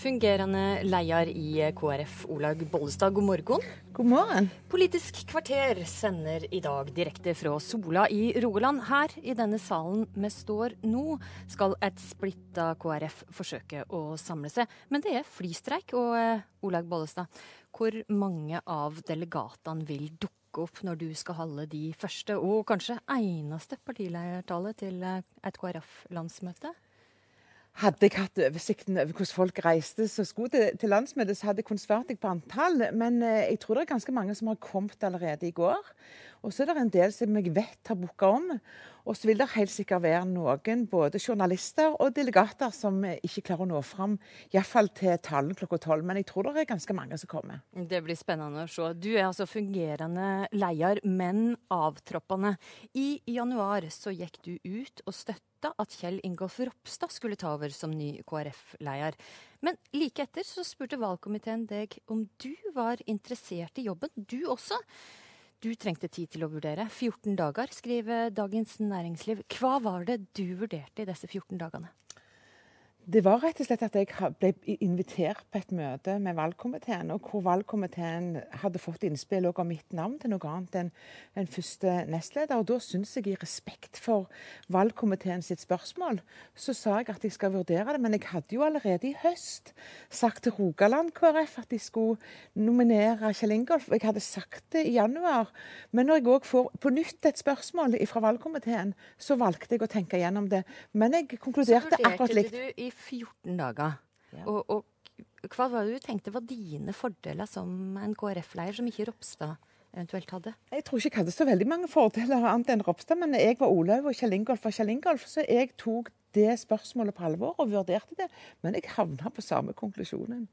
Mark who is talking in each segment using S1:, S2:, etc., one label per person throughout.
S1: Fungerende leder i KrF, Olaug Bollestad, god morgen.
S2: God morgen.
S1: Politisk kvarter sender i dag direkte fra Sola i Rogaland. Her i denne salen vi står nå, skal et splitta KrF forsøke å samle seg. Men det er flystreik. Og eh, Olaug Bollestad, hvor mange av delegatene vil dukke opp når du skal holde de første og kanskje eneste partiledertale til eh, et KrF-landsmøte?
S2: Hadde jeg hatt oversikten over hvordan folk reiste som skulle til, til landsmøtet, så hadde jeg kunnet svart deg på antall. Men eh, jeg tror det er ganske mange som har kommet allerede i går. Og så er det en del som jeg vet har booka om. Og så vil det helt sikkert være noen, både journalister og delegater, som ikke klarer å nå fram. Iallfall til talen klokka tolv. Men jeg tror det er ganske mange som kommer.
S1: Det blir spennende å se. Du er altså fungerende leder, men avtroppende. I januar så gikk du ut og støtta at Kjell Ingolf Ropstad skulle ta over som ny KrF-leder. Men like etter så spurte valgkomiteen deg om du var interessert i jobben, du også. Du trengte tid til å vurdere. 14 dager, skriver Dagens Næringsliv. Hva var det du vurderte i disse 14 dagene?
S2: Det var rett og slett at jeg ble invitert på et møte med valgkomiteen, og hvor valgkomiteen hadde fått innspill om mitt navn til noe annet enn en første nestleder. Og Da syns jeg i respekt for valgkomiteen sitt spørsmål, så sa jeg at jeg skal vurdere det. Men jeg hadde jo allerede i høst sagt til Rogaland KrF at de skulle nominere Kjell Ingolf. Jeg hadde sagt det i januar. Men når jeg òg får på nytt et spørsmål fra valgkomiteen, så valgte jeg å tenke gjennom det. Men jeg konkluderte akkurat likt.
S1: Du i 14 dager. Ja. Og, og, hva var det du tenkte var dine fordeler som en KrF-leder, som ikke Ropstad eventuelt hadde?
S2: Jeg tror ikke jeg hadde så veldig mange fordeler annet enn Ropstad, men jeg var Olaug og Kjell Ingolf var Kjell Ingolf, så jeg tok det spørsmålet på alvor og vurderte det. Men jeg havna på samme konklusjonen.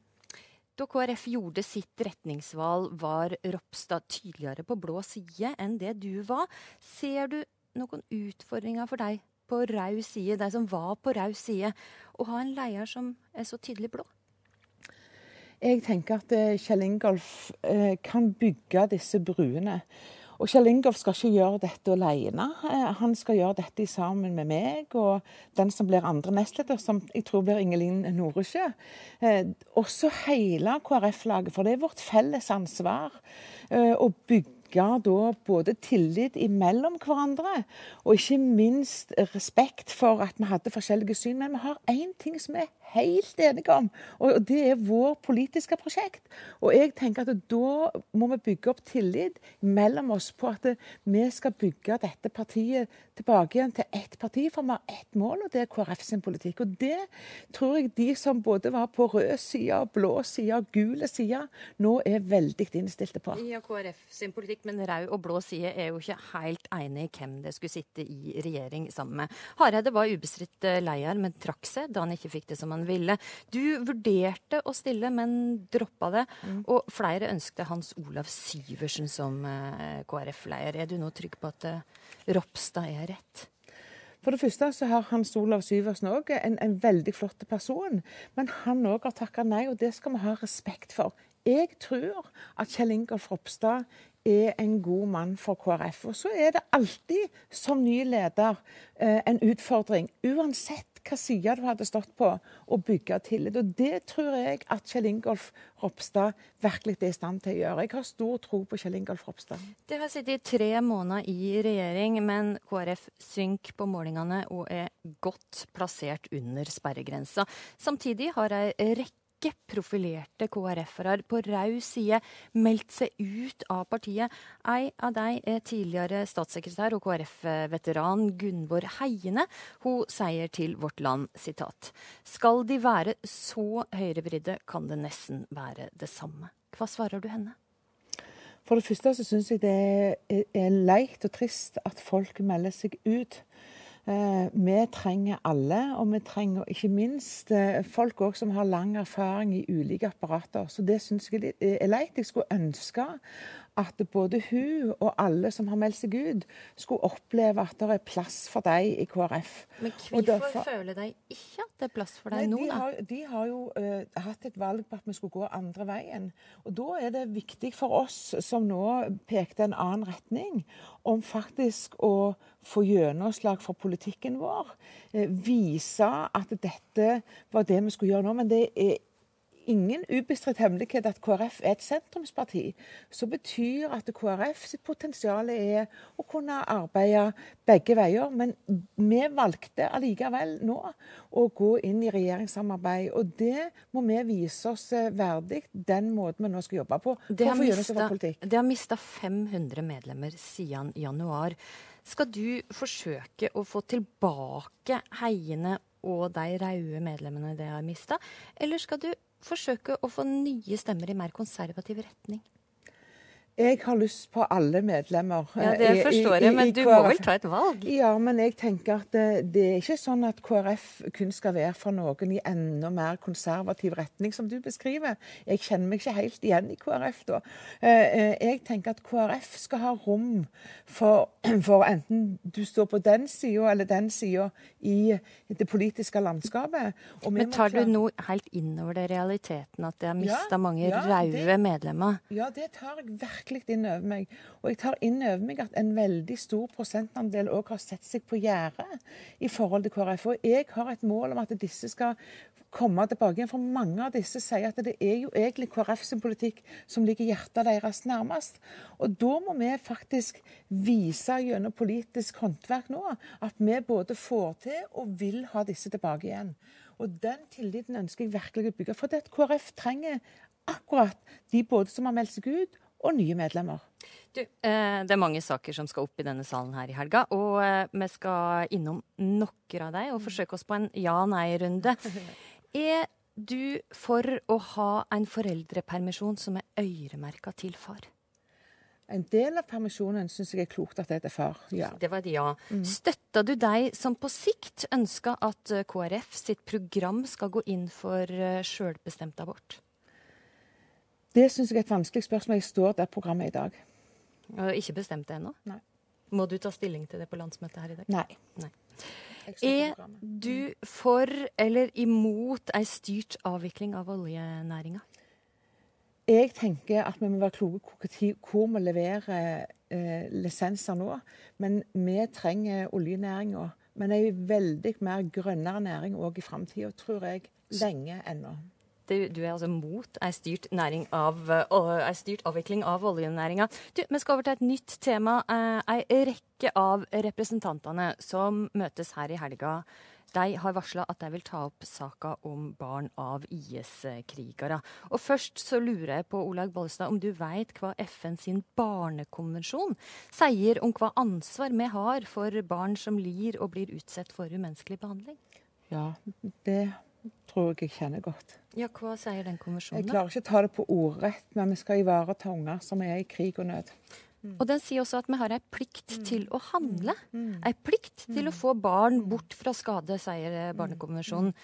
S1: Da KrF gjorde sitt retningsvalg, var Ropstad tydeligere på blå side enn det du var. Ser du noen utfordringer for deg på rød side, de som var på rød side, å ha en leder som er så tydelig blå?
S2: Jeg tenker at eh, Kjell Ingolf eh, kan bygge disse bruene. Og Kjell Ingolf skal ikke gjøre dette alene. Eh, han skal gjøre dette sammen med meg og den som blir andre nestleder, som jeg tror blir Ingelin Noresjø. Også hele KrF-laget, for det er vårt felles ansvar å bygge bygge da både tillit imellom hverandre, og ikke minst respekt for at vi hadde forskjellige syn. Men vi har én ting som vi er helt enige om, og det er vår politiske prosjekt. Og jeg tenker at da må vi bygge opp tillit mellom oss på at vi skal bygge dette partiet tilbake igjen til ett parti, for vi har ett mål, og det er KrF sin politikk. Og det tror jeg de som både var på rød side, blå side gul side, nå er veldig innstilte på.
S1: Ja, KrF sin politikk, men rød og blå side er jo ikke helt enig i hvem det skulle sitte i regjering sammen med. Hareide var ubestridt eh, leder, men trakk seg da han ikke fikk det som han ville. Du vurderte å stille, men droppa det. Mm. Og flere ønskte Hans Olav Syversen som eh, KrF-leder. Er du nå trygg på at eh, Ropstad er rett?
S2: For det første så har Hans Olav Syversen òg en, en, veldig flott person. Men han òg har takka nei, og det skal vi ha respekt for. Jeg tror at Kjell Ingolf Ropstad er en god mann for KrF. Og så er det alltid, som ny leder, eh, en utfordring. Uansett hva side du hadde stått på, å bygge tillit. Og det tror jeg at Kjell Ingolf Ropstad virkelig er i stand til å gjøre. Jeg har stor tro på Kjell Ingolf Ropstad.
S1: Det har sittet i tre måneder i regjering, men KrF synker på målingene og er godt plassert under sperregrensa. Samtidig har ei rekke rekke profilerte KrF-ere på raus side meldt seg ut av partiet. Ei av dem er tidligere statssekretær og KrF-veteran Gunvor Heiene. Hun sier til Vårt Land sitat Skal de være så høyrevridde, kan det nesten være det samme. Hva svarer du henne?
S2: For det første så syns jeg det er leit og trist at folk melder seg ut. Eh, vi trenger alle, og vi trenger ikke minst eh, folk også som har lang erfaring i ulike apparater. Så det syns jeg er leit. Jeg skulle ønske at både hun og alle som har meldt seg ut, skulle oppleve at det er plass for dem i KrF.
S1: Men hvorfor derfor, føler de ikke at det er plass for dem nå,
S2: da? Har, de har jo uh, hatt et valg på at vi skulle gå andre veien. Og da er det viktig for oss som nå pekte en annen retning, om faktisk å få gjennomslag for politikken vår. Uh, vise at dette var det vi skulle gjøre nå. Men det er ingen ubestridt hemmelighet at KrF er et sentrumsparti, så betyr at KrF sitt potensial er å kunne arbeide begge veier. Men vi valgte allikevel nå å gå inn i regjeringssamarbeid. Og det må vi vise oss verdig, den måten vi nå skal jobbe på.
S1: Det har, mistet, det har mista 500 medlemmer siden januar. Skal du forsøke å få tilbake heiene og de røde medlemmene det har mista, eller skal du forsøke å få nye stemmer i mer konservativ retning?
S2: Jeg har lyst på alle medlemmer.
S1: Ja, Det eh, forstår jeg, men du må vel ta et valg?
S2: Ja, men jeg tenker at det, det, er ikke sånn at KrF kun skal være for noen i enda mer konservativ retning, som du beskriver. Jeg kjenner meg ikke helt igjen i KrF da. Eh, eh, jeg tenker at KrF skal ha rom for, for enten du står på den sida eller den sida i det politiske landskapet.
S1: men tar du nå helt innover det realiteten at det har mista ja, mange ja, røde medlemmer?
S2: Ja, det tar jeg virkelig virkelig inn over meg. Og jeg tar inn over meg at en veldig stor prosentandel òg har sett seg på gjerdet i forhold til KrF. Og jeg har et mål om at disse skal komme tilbake igjen. For mange av disse sier at det er jo egentlig KrF sin politikk som ligger hjertet deres nærmest. Og da må vi faktisk vise gjennom politisk håndverk nå at vi både får til og vil ha disse tilbake igjen. Og den tilliten ønsker jeg virkelig å bygge. For det at KrF trenger akkurat de både som har meldt seg ut, og nye medlemmer.
S1: Du, eh, det er mange saker som skal opp i denne salen her i helga. Og eh, vi skal innom noen av dem og forsøke oss på en ja-nei-runde. Er du for å ha en foreldrepermisjon som er øremerka til far?
S2: En del av permisjonen syns jeg er klokt at det er far. Ja.
S1: Det var et ja. Mm. Støtter du deg som på sikt ønsker at eh, KrF sitt program skal gå inn for sjølbestemt abort?
S2: Det syns jeg er et vanskelig spørsmål. Jeg står der programmet i dag.
S1: Og ikke bestemt det ennå?
S2: Nei.
S1: Må du ta stilling til det på landsmøtet her i dag?
S2: Nei.
S1: Nei. Er du for eller imot ei styrt avvikling av oljenæringa?
S2: Jeg tenker at vi må være kloke hvor vi leverer eh, lisenser nå. Men vi trenger oljenæringa. Men ei veldig mer grønnere næring òg i framtida, tror jeg. Lenge ennå.
S1: Du er altså mot ei styrt, av, uh, styrt avvikling av oljenæringa. Vi skal over til et nytt tema. Ei rekke av representantene som møtes her i helga, de har varsla at de vil ta opp saka om barn av IS-krigere. Og først så lurer jeg på, Olaug Bollestad, om du veit hva FN sin barnekonvensjon sier om hva ansvar vi har for barn som lir og blir utsatt for umenneskelig behandling?
S2: Ja, det tror jeg jeg kjenner godt.
S1: Ja, Hva sier den konvensjonen?
S2: Jeg klarer ikke å ta det på ordrett, men vi skal ivareta unger som er i krig og nød.
S1: Mm. Og den sier også at vi har ei plikt mm. til å handle. Mm. Ei plikt til å få barn bort fra skade, sier eh, Barnekonvensjonen.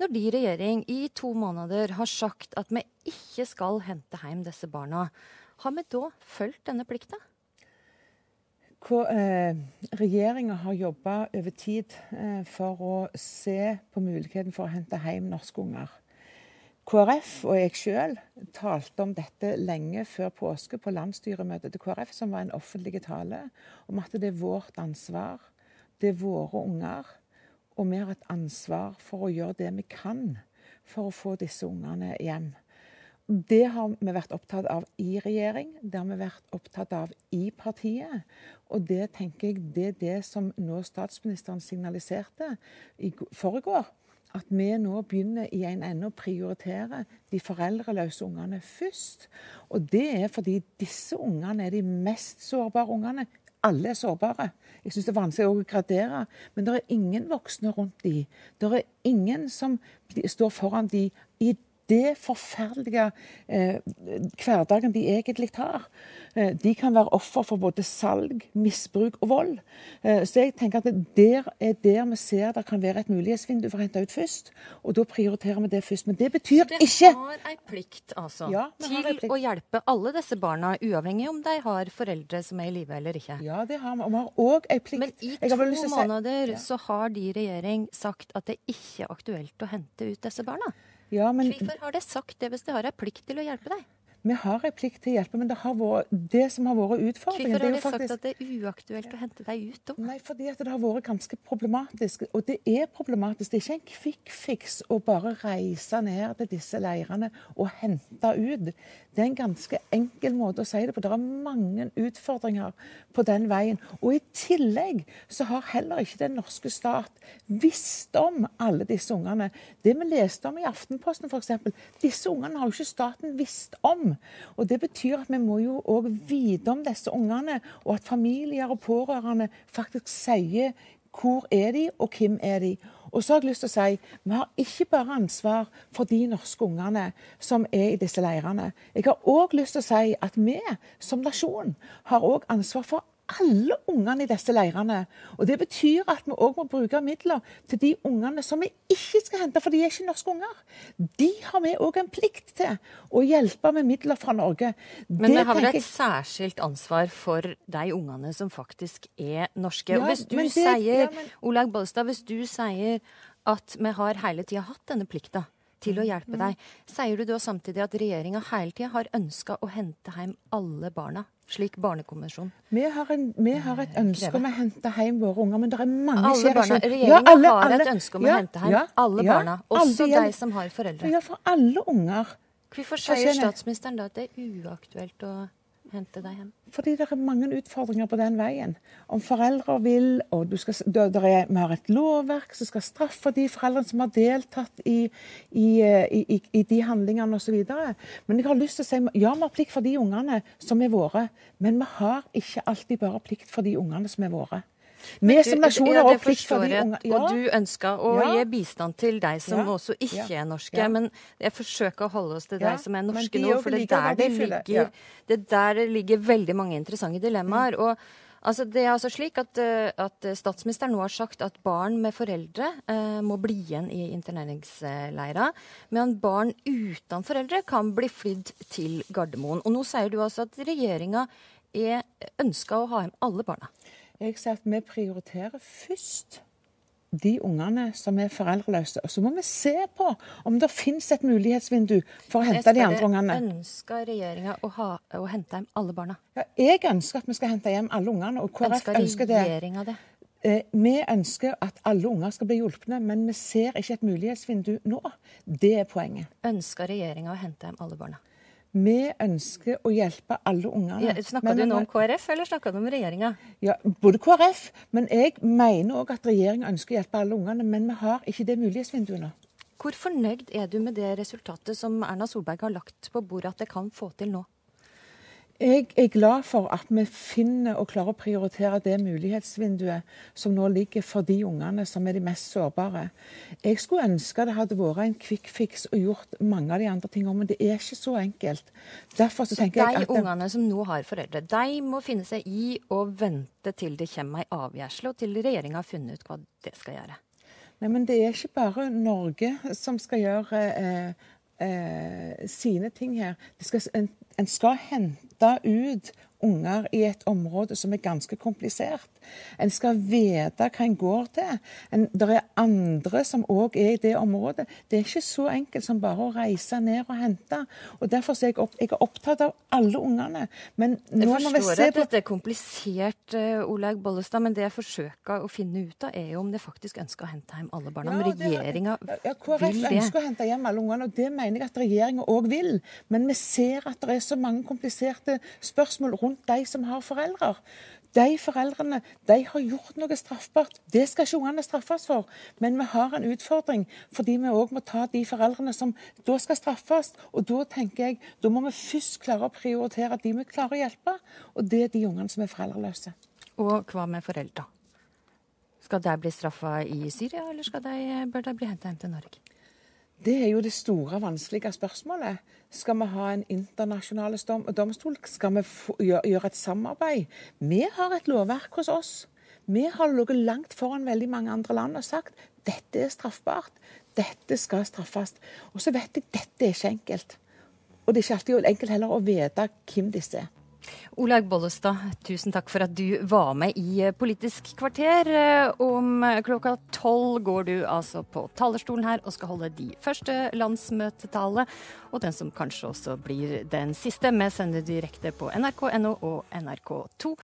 S1: Når de regjering i to måneder har sagt at vi ikke skal hente hjem disse barna, har vi da fulgt denne plikta?
S2: Eh, Regjeringa har jobba over tid eh, for å se på muligheten for å hente hjem norske unger. KrF og jeg sjøl talte om dette lenge før påske på landsstyremøtet til KrF, som var en offentlig tale, om at det er vårt ansvar. Det er våre unger. Og vi har et ansvar for å gjøre det vi kan for å få disse ungene hjem. Det har vi vært opptatt av i regjering, det har vi vært opptatt av i partiet. Og det tenker jeg det er det som nå statsministeren signaliserte i foregår. At vi nå begynner i en ende å prioritere de foreldreløse ungene først. Og det er fordi disse ungene er de mest sårbare ungene. Alle er sårbare. Jeg syns det er vanskelig å gradere, men det er ingen voksne rundt de. Det er ingen som står foran de i det forferdelige eh, hverdagen de egentlig har. Eh, de kan være offer for både salg, misbruk og vold. Eh, så jeg tenker at det der er der vi ser det kan være et mulighetsvindu for å hente ut først. Og da prioriterer vi det først. Men det betyr ikke Så
S1: dere har ei plikt, altså, ja, til plikt. å hjelpe alle disse barna, uavhengig om de har foreldre som er i live eller ikke?
S2: Ja, det har vi. Og vi har òg ei plikt.
S1: Men i to måneder ja. så har de regjering sagt at det ikke er aktuelt å hente ut disse barna.
S2: Ja, men...
S1: Hvorfor har det sagt det hvis det har en plikt til å hjelpe deg?
S2: Vi har en plikt til å hjelpe, men det, vært, det som har vært utfordringen
S1: Hvorfor har
S2: de
S1: faktisk... sagt at det er uaktuelt å hente deg ut da?
S2: Nei, fordi at det har vært ganske problematisk. Og det er problematisk. Det er ikke en quick fix å bare reise ned til disse leirene og hente ut. Det er en ganske enkel måte å si det på. Det er mange utfordringer på den veien. Og i tillegg så har heller ikke den norske stat visst om alle disse ungene. Det vi leste om i Aftenposten f.eks., disse ungene har jo ikke staten visst om. Og Det betyr at vi må jo òg vite om disse ungene, og at familier og pårørende faktisk sier hvor er de, og hvem er de. Og så har jeg lyst til å si, Vi har ikke bare ansvar for de norske ungene som er i disse leirene. Jeg har òg lyst til å si at vi som nasjon har òg ansvar for alle ungene i disse leirene. Og Det betyr at vi òg må bruke midler til de ungene som vi ikke skal hente, for de er ikke norske unger. De har vi òg en plikt til å hjelpe med midler fra Norge.
S1: Men vi har vel et særskilt ansvar for de ungene som faktisk er norske. Ja, og hvis du det, sier, ja, men... Olaug Bollestad, hvis du sier at vi har hele tida hatt denne plikta til å hjelpe mm. deg. Sier du da samtidig at regjeringa hele tida har ønska å hente hjem alle barna, slik Barnekonvensjonen
S2: vi har, en, vi har et ønske om å hente hjem våre unger, men det er mange
S1: alle barna. Regjeringen ja, alle, har et ønske om ja, å hente hjem ja, alle barna, også de som har foreldre.
S2: Ja, for alle unger.
S1: Hvorfor sier statsministeren da at det er uaktuelt å hente deg hjem?
S2: Fordi det er mange utfordringer på den veien. Om foreldre vil, og skal, der er, vi har et lovverk som skal straffe de foreldrene som har deltatt i, i, i, i de handlingene osv. Men jeg har lyst til å si ja, vi har plikt for de ungene som er våre. Men vi har ikke alltid bare plikt for de ungene som er våre. Vi som nasjon har også plikt for de unge.
S1: Ja. Og du ønsker å gi bistand til deg som også ikke er norske. Men jeg forsøker å holde oss til deg som er norske nå, for det er der det ligger, det der det ligger veldig mange interessante dilemmaer. Mm. og Altså, det er altså slik at, eh, at, Statsministeren nå har sagt at barn med foreldre eh, må bli igjen i interneringsleirer, men barn uten foreldre kan bli flydd til Gardermoen. Og Nå sier du altså at regjeringa ønsker å ha hjem alle barna.
S2: Jeg sier at vi prioriterer først de ungene som er foreldreløse. Og så må vi se på om det finnes et mulighetsvindu for å hente de andre ungene.
S1: Ønsker regjeringa å, å, hente hjem alle barna?
S2: Ja, jeg ønsker at vi skal hente hjem alle ungene. Og KrF ønsker, ønsker det. det? Eh, vi ønsker at alle unger skal bli hjulpne, men vi ser ikke et mulighetsvindu nå. Det er poenget.
S1: Ønsker regjeringa å hente hjem alle barna?
S2: Vi ønsker å hjelpe alle ungene.
S1: Ja, Snakka du nå om KrF, eller snakka du om regjeringa?
S2: Ja, både KrF, men jeg mener òg at regjeringa ønsker å hjelpe alle ungene. Men vi har ikke det mulighetsvinduet nå.
S1: Hvor fornøyd er du med det resultatet som Erna Solberg har lagt på bordet at det kan få til nå?
S2: Jeg er glad for at vi finner og klarer å prioritere det mulighetsvinduet som nå ligger for de ungene som er de mest sårbare. Jeg skulle ønske det hadde vært en quick fix og gjort mange av de andre tingene, men det er ikke så enkelt.
S1: Derfor så, så jeg at... De ungene som nå har foreldre, de må finne seg i å vente til det kommer ei avgjørelse, og til regjeringa har funnet ut hva det skal gjøre?
S2: Nei, men det er ikke bare Norge som skal gjøre eh, eh, sine ting her. Skal, en, en, skal hente ut unger i et område som er ganske komplisert. En skal vite hva en går til. En, det er andre som òg er i det området. Det er ikke så enkelt som bare å reise ned og hente. Og Derfor er jeg, opp, jeg er opptatt av alle ungene.
S1: Men nå jeg må vi se at dette er komplisert, uh, Olaug Bollestad, men det jeg forsøker å finne ut av, er jo om det faktisk ønsker å hente hjem alle barna. Ja, men regjeringa ja, KrF vil det.
S2: ønsker å hente hjem alle ungene, og det mener jeg at regjeringa òg vil. Men vi ser at det er så mange kompliserte spørsmål rundt de som har foreldre. De foreldrene de har gjort noe straffbart. Det skal ikke ungene straffes for. Men vi har en utfordring fordi vi òg må ta de foreldrene som da skal straffes. Og da tenker jeg, da må vi først klare å prioritere de vi klarer å hjelpe, og det er de ungene som er foreldreløse.
S1: Og hva med foreldre? Skal de bli straffa i Syria, eller de, bør de bli henta hjem til Norge?
S2: Det er jo det store, vanskelige spørsmålet. Skal vi ha en internasjonal domstol? Skal vi gjøre et samarbeid? Vi har et lovverk hos oss. Vi har ligget langt foran veldig mange andre land og sagt dette er straffbart. Dette skal straffes. Og så vet jeg dette er ikke enkelt. Og det er ikke alltid enkelt heller å vite hvem disse er.
S1: Olaug Bollestad, tusen takk for at du var med i Politisk kvarter. Om klokka tolv går du altså på talerstolen her og skal holde de første landsmøtetale, og den som kanskje også blir den siste. Vi sender direkte på nrk.no og NRK2.